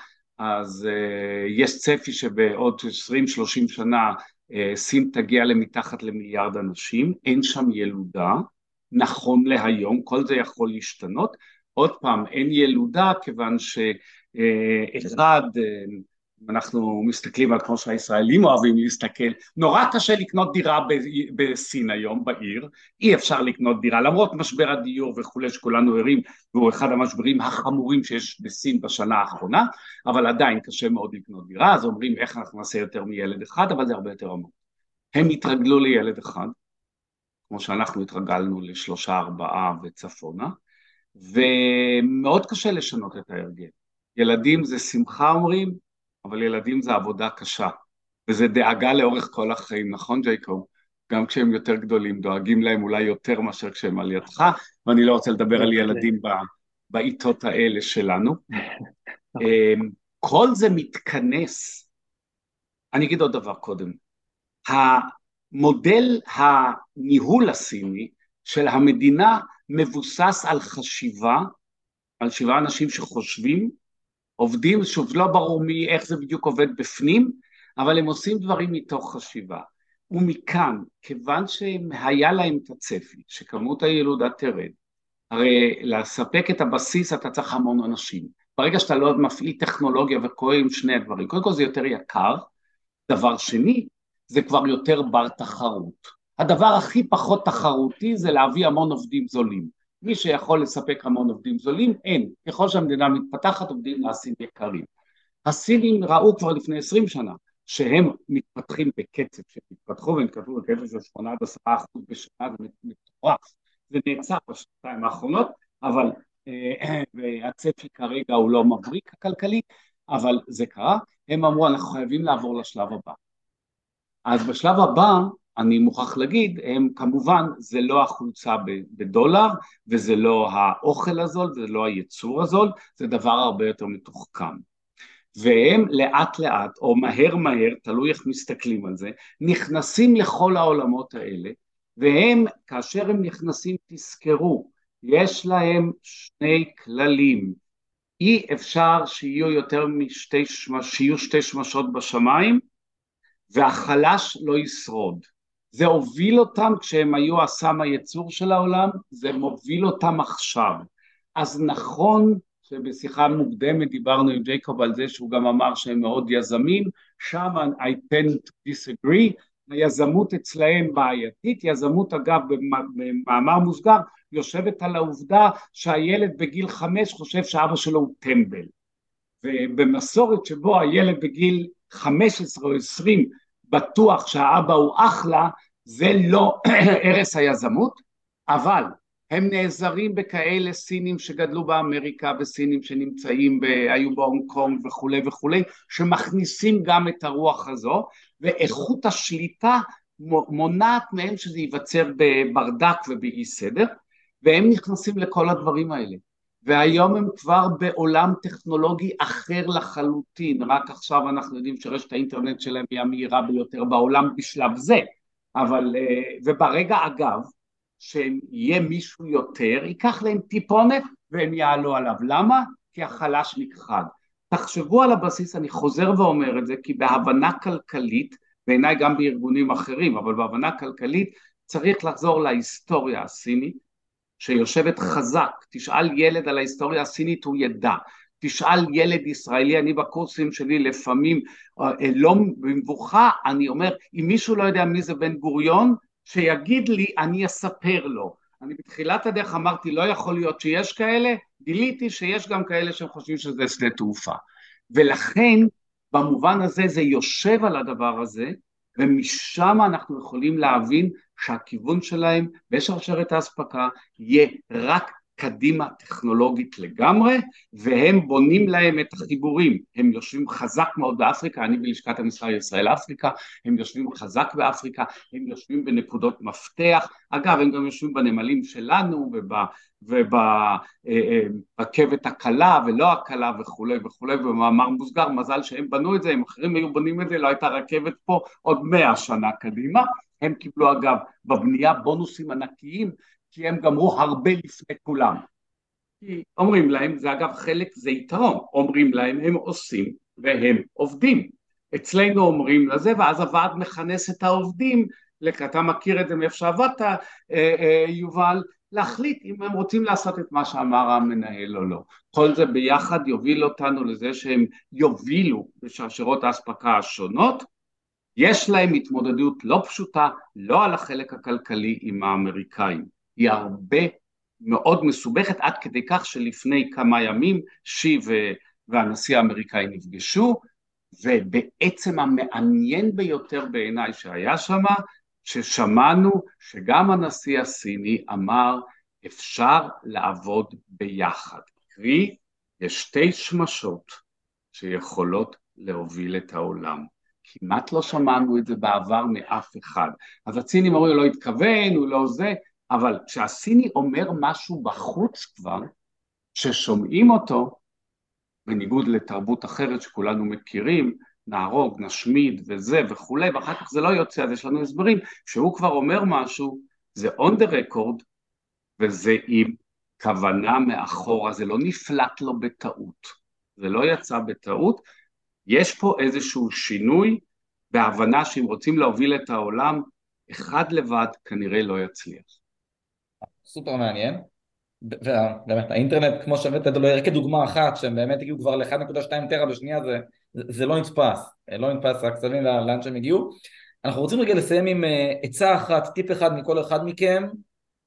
אז אה, יש צפי שבעוד עשרים שלושים שנה סין תגיע למתחת למיליארד אנשים, אין שם ילודה, נכון להיום, כל זה יכול להשתנות. עוד פעם, אין ילודה כיוון שאחד אם אנחנו מסתכלים על כמו שהישראלים אוהבים להסתכל, נורא קשה לקנות דירה בסין היום בעיר, אי אפשר לקנות דירה למרות משבר הדיור וכולי שכולנו ערים והוא אחד המשברים החמורים שיש בסין בשנה האחרונה, אבל עדיין קשה מאוד לקנות דירה, אז אומרים איך אנחנו נעשה יותר מילד אחד, אבל זה הרבה יותר עמוק. הם התרגלו לילד אחד, כמו שאנחנו התרגלנו לשלושה ארבעה וצפונה, ומאוד קשה לשנות את ההרגל. ילדים זה שמחה אומרים, אבל ילדים זה עבודה קשה, וזה דאגה לאורך כל החיים, נכון ג'ייקוב? גם כשהם יותר גדולים, דואגים להם אולי יותר מאשר כשהם על ידך, ואני לא רוצה לדבר על ילדים בעיתות האלה שלנו. אמ, כל זה מתכנס, אני אגיד עוד דבר קודם, המודל הניהול הסיני של המדינה מבוסס על חשיבה, על שבעה אנשים שחושבים, עובדים, שוב לא ברור מי, איך זה בדיוק עובד בפנים, אבל הם עושים דברים מתוך חשיבה. ומכאן, כיוון שהיה להם את הצפי, שכמות הילודה תרד, הרי לספק את הבסיס אתה צריך המון אנשים. ברגע שאתה לא מפעיל טכנולוגיה וקורא עם שני הדברים, קודם כל זה יותר יקר, דבר שני, זה כבר יותר בר תחרות. הדבר הכי פחות תחרותי זה להביא המון עובדים זולים. מי שיכול לספק המון עובדים זולים, אין. ככל שהמדינה מתפתחת, עובדים נעשים יקרים. הסינים ראו כבר לפני עשרים שנה שהם מתפתחים בקצב, שהם התפתחו והם כתבו בקצב של שמונה עד עשרה אחוז בשנה, זה מטורף. זה נעצר בשנתיים האחרונות, אבל אה, והצפי כרגע הוא לא מבריק הכלכלי, אבל זה קרה, הם אמרו אנחנו חייבים לעבור לשלב הבא. אז בשלב הבא אני מוכרח להגיד, הם כמובן, זה לא החולצה בדולר, וזה לא האוכל הזול, וזה לא הייצור הזול, זה דבר הרבה יותר מתוחכם. והם לאט לאט, או מהר מהר, תלוי איך מסתכלים על זה, נכנסים לכל העולמות האלה, והם, כאשר הם נכנסים, תזכרו, יש להם שני כללים. אי אפשר שיהיו יותר משתי, שיהיו שתי שמשות בשמיים, והחלש לא ישרוד. זה הוביל אותם כשהם היו הסם הייצור של העולם, זה מוביל אותם עכשיו. אז נכון שבשיחה מוקדמת דיברנו עם ג'ייקוב על זה שהוא גם אמר שהם מאוד יזמים, שם I tend to disagree, היזמות אצלהם בעייתית, יזמות אגב במאמר מוסגר יושבת על העובדה שהילד בגיל חמש חושב שאבא שלו הוא טמבל ובמסורת שבו הילד בגיל חמש עשרה או עשרים בטוח שהאבא הוא אחלה, זה לא ערש היזמות, אבל הם נעזרים בכאלה סינים שגדלו באמריקה וסינים שנמצאים, ב, היו בהונג קונג וכולי וכולי, שמכניסים גם את הרוח הזו, ואיכות השליטה מונעת מהם שזה ייווצר בברדק ובאי סדר, והם נכנסים לכל הדברים האלה. והיום הם כבר בעולם טכנולוגי אחר לחלוטין, רק עכשיו אנחנו יודעים שרשת האינטרנט שלהם היא המהירה ביותר בעולם בשלב זה, אבל, אה, וברגע אגב, שיהיה מישהו יותר, ייקח להם טיפונת והם יעלו עליו. למה? כי החלש נכחד. תחשבו על הבסיס, אני חוזר ואומר את זה, כי בהבנה כלכלית, בעיניי גם בארגונים אחרים, אבל בהבנה כלכלית צריך לחזור להיסטוריה הסינית, שיושבת חזק, תשאל ילד על ההיסטוריה הסינית הוא ידע, תשאל ילד ישראלי, אני בקורסים שלי לפעמים אה, לא במבוכה, אני אומר אם מישהו לא יודע מי זה בן גוריון שיגיד לי אני אספר לו, אני בתחילת הדרך אמרתי לא יכול להיות שיש כאלה, גיליתי שיש גם כאלה שהם חושבים שזה שדה תעופה. ולכן במובן הזה זה יושב על הדבר הזה ומשם אנחנו יכולים להבין שהכיוון שלהם בשרשרת האספקה יהיה רק קדימה טכנולוגית לגמרי והם בונים להם את החיבורים. הם יושבים חזק מאוד באפריקה אני בלשכת המסחר ישראל אפריקה הם יושבים חזק באפריקה הם יושבים בנקודות מפתח. אגב הם גם יושבים בנמלים שלנו וברכבת הקלה ולא הקלה וכולי וכולי במאמר מוסגר מזל שהם בנו את זה אם אחרים היו בונים את זה לא הייתה רכבת פה עוד מאה שנה קדימה הם קיבלו אגב בבנייה בונוסים ענקיים כי הם גמרו הרבה לפני כולם. כי אומרים להם, זה אגב חלק, זה יתרון, אומרים להם הם עושים והם עובדים. אצלנו אומרים לזה ואז הוועד מכנס את העובדים, אתה מכיר את זה מאיפה שעבדת אה, אה, יובל, להחליט אם הם רוצים לעשות את מה שאמר המנהל או לא. כל זה ביחד יוביל אותנו לזה שהם יובילו בשרשרות האספקה השונות יש להם התמודדות לא פשוטה, לא על החלק הכלכלי עם האמריקאים, היא הרבה מאוד מסובכת עד כדי כך שלפני כמה ימים שי והנשיא האמריקאי נפגשו ובעצם המעניין ביותר בעיניי שהיה שם ששמענו שגם הנשיא הסיני אמר אפשר לעבוד ביחד. קרי, יש שתי שמשות שיכולות להוביל את העולם. כמעט לא שמענו את זה בעבר מאף אחד. אז הסינים אומרים, הוא לא התכוון, הוא לא זה, אבל כשהסיני אומר משהו בחוץ כבר, ששומעים אותו, בניגוד לתרבות אחרת שכולנו מכירים, נהרוג, נשמיד וזה וכולי, ואחר כך זה לא יוצא, אז יש לנו הסברים, שהוא כבר אומר משהו, זה on the record, וזה עם כוונה מאחורה, זה לא נפלט לו בטעות, זה לא יצא בטעות, יש פה איזשהו שינוי בהבנה שאם רוצים להוביל את העולם, אחד לבד כנראה לא יצליח. סופר מעניין. ובאמת האינטרנט כמו שהבאת את זה כדוגמה אחת שהם באמת הגיעו כבר ל-1.2 טרה בשנייה זה, זה לא נתפס, לא נתפס רק סביב לאן שהם הגיעו. אנחנו רוצים רגע לסיים עם אה, עצה אחת, טיפ אחד מכל אחד מכם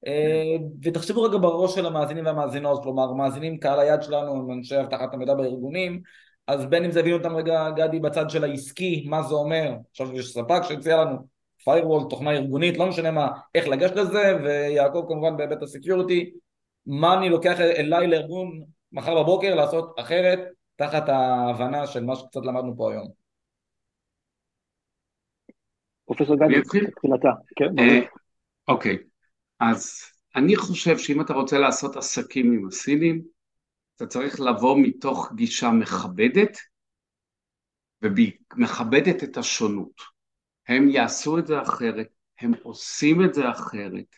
אה, ותחשבו רגע בראש של המאזינים והמאזינות, כלומר מאזינים קהל היד שלנו הם אנשי אבטחת המידע בארגונים אז בין אם זה הבינו אותם רגע גדי בצד של העסקי, מה זה אומר, עכשיו יש ספק שהציע לנו firewall, תוכנה ארגונית, לא משנה מה, איך לגשת לזה, ויעקב כמובן בהיבט הסקיוריטי, מה אני לוקח אליי לארגון מחר בבוקר לעשות אחרת, תחת ההבנה של מה שקצת למדנו פה היום. פרופסור גדי, תחילתה. כן, אה, אוקיי, אז אני חושב שאם אתה רוצה לעשות עסקים עם הסינים, אתה צריך לבוא מתוך גישה מכבדת ומכבדת את השונות. הם יעשו את זה אחרת, הם עושים את זה אחרת,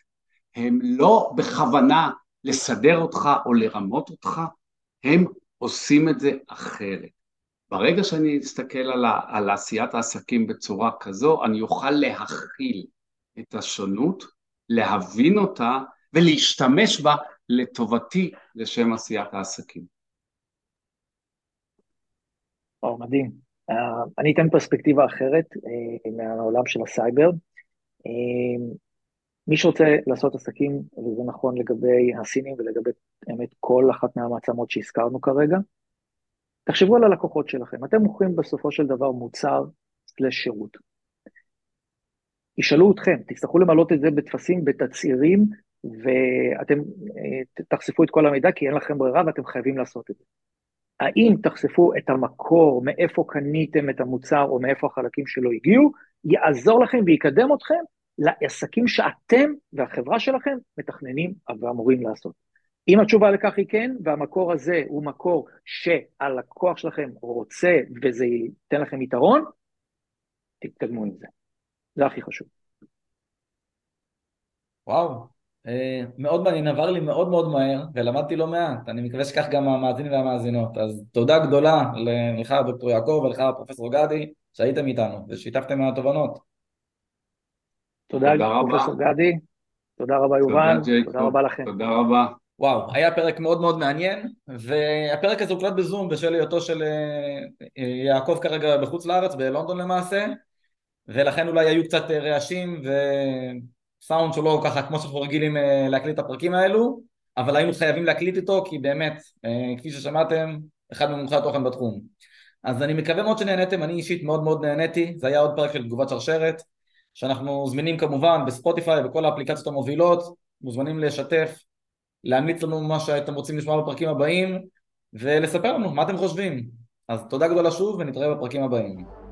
הם לא בכוונה לסדר אותך או לרמות אותך, הם עושים את זה אחרת. ברגע שאני אסתכל על, ה, על עשיית העסקים בצורה כזו, אני אוכל להכיל את השונות, להבין אותה ולהשתמש בה לטובתי לשם עשיית העסקים. או, מדהים. Uh, אני אתן פרספקטיבה אחרת uh, מהעולם של הסייבר. Uh, מי שרוצה לעשות עסקים, וזה נכון לגבי הסינים ולגבי באמת כל אחת מהמעצמות שהזכרנו כרגע, תחשבו על הלקוחות שלכם. אתם מוכרים בסופו של דבר מוצר סלש שירות. ישאלו אתכם, תצטרכו למלות את זה בטפסים, בתצהירים, ואתם אה, תחשפו את כל המידע כי אין לכם ברירה ואתם חייבים לעשות את זה. האם תחשפו את המקור, מאיפה קניתם את המוצר או מאיפה החלקים שלו הגיעו, יעזור לכם ויקדם אתכם לעסקים שאתם והחברה שלכם מתכננים ואמורים לעשות. אם התשובה לכך היא כן, והמקור הזה הוא מקור שהלקוח שלכם רוצה וזה ייתן לכם יתרון, תתקדמו עם זה. זה הכי חשוב. וואו, מאוד מעניין, עבר לי מאוד מאוד מהר ולמדתי לא מעט, אני מקווה שכך גם המאזינים והמאזינות, אז תודה גדולה לך דוקטור יעקב ולך פרופסור גדי שהייתם איתנו ושיתפתם מהתובנות. תודה, פרופסור גדי, תודה רבה יובל, תודה רבה לכם. תודה רבה. וואו, היה פרק מאוד מאוד מעניין, והפרק הזה הוקלט בזום בשל היותו של אה, אה, יעקב כרגע בחוץ לארץ, בלונדון למעשה, ולכן אולי היו קצת רעשים וסאונד שלו ככה כמו שאנחנו רגילים אה, להקליט את הפרקים האלו, אבל היינו חייבים להקליט איתו כי באמת, כפי ששמעתם, אחד ממומחי התוכן בתחום. אז אני מקווה מאוד שנהניתם, אני אישית מאוד מאוד נהניתי, זה היה עוד פרק של תגובת שרשרת, שאנחנו זמינים כמובן בספוטיפיי ובכל האפליקציות המובילות, מוזמנים לשתף, להמליץ לנו מה שאתם רוצים לשמוע בפרקים הבאים ולספר לנו מה אתם חושבים. אז תודה גדולה שוב ונתראה בפרקים הבאים.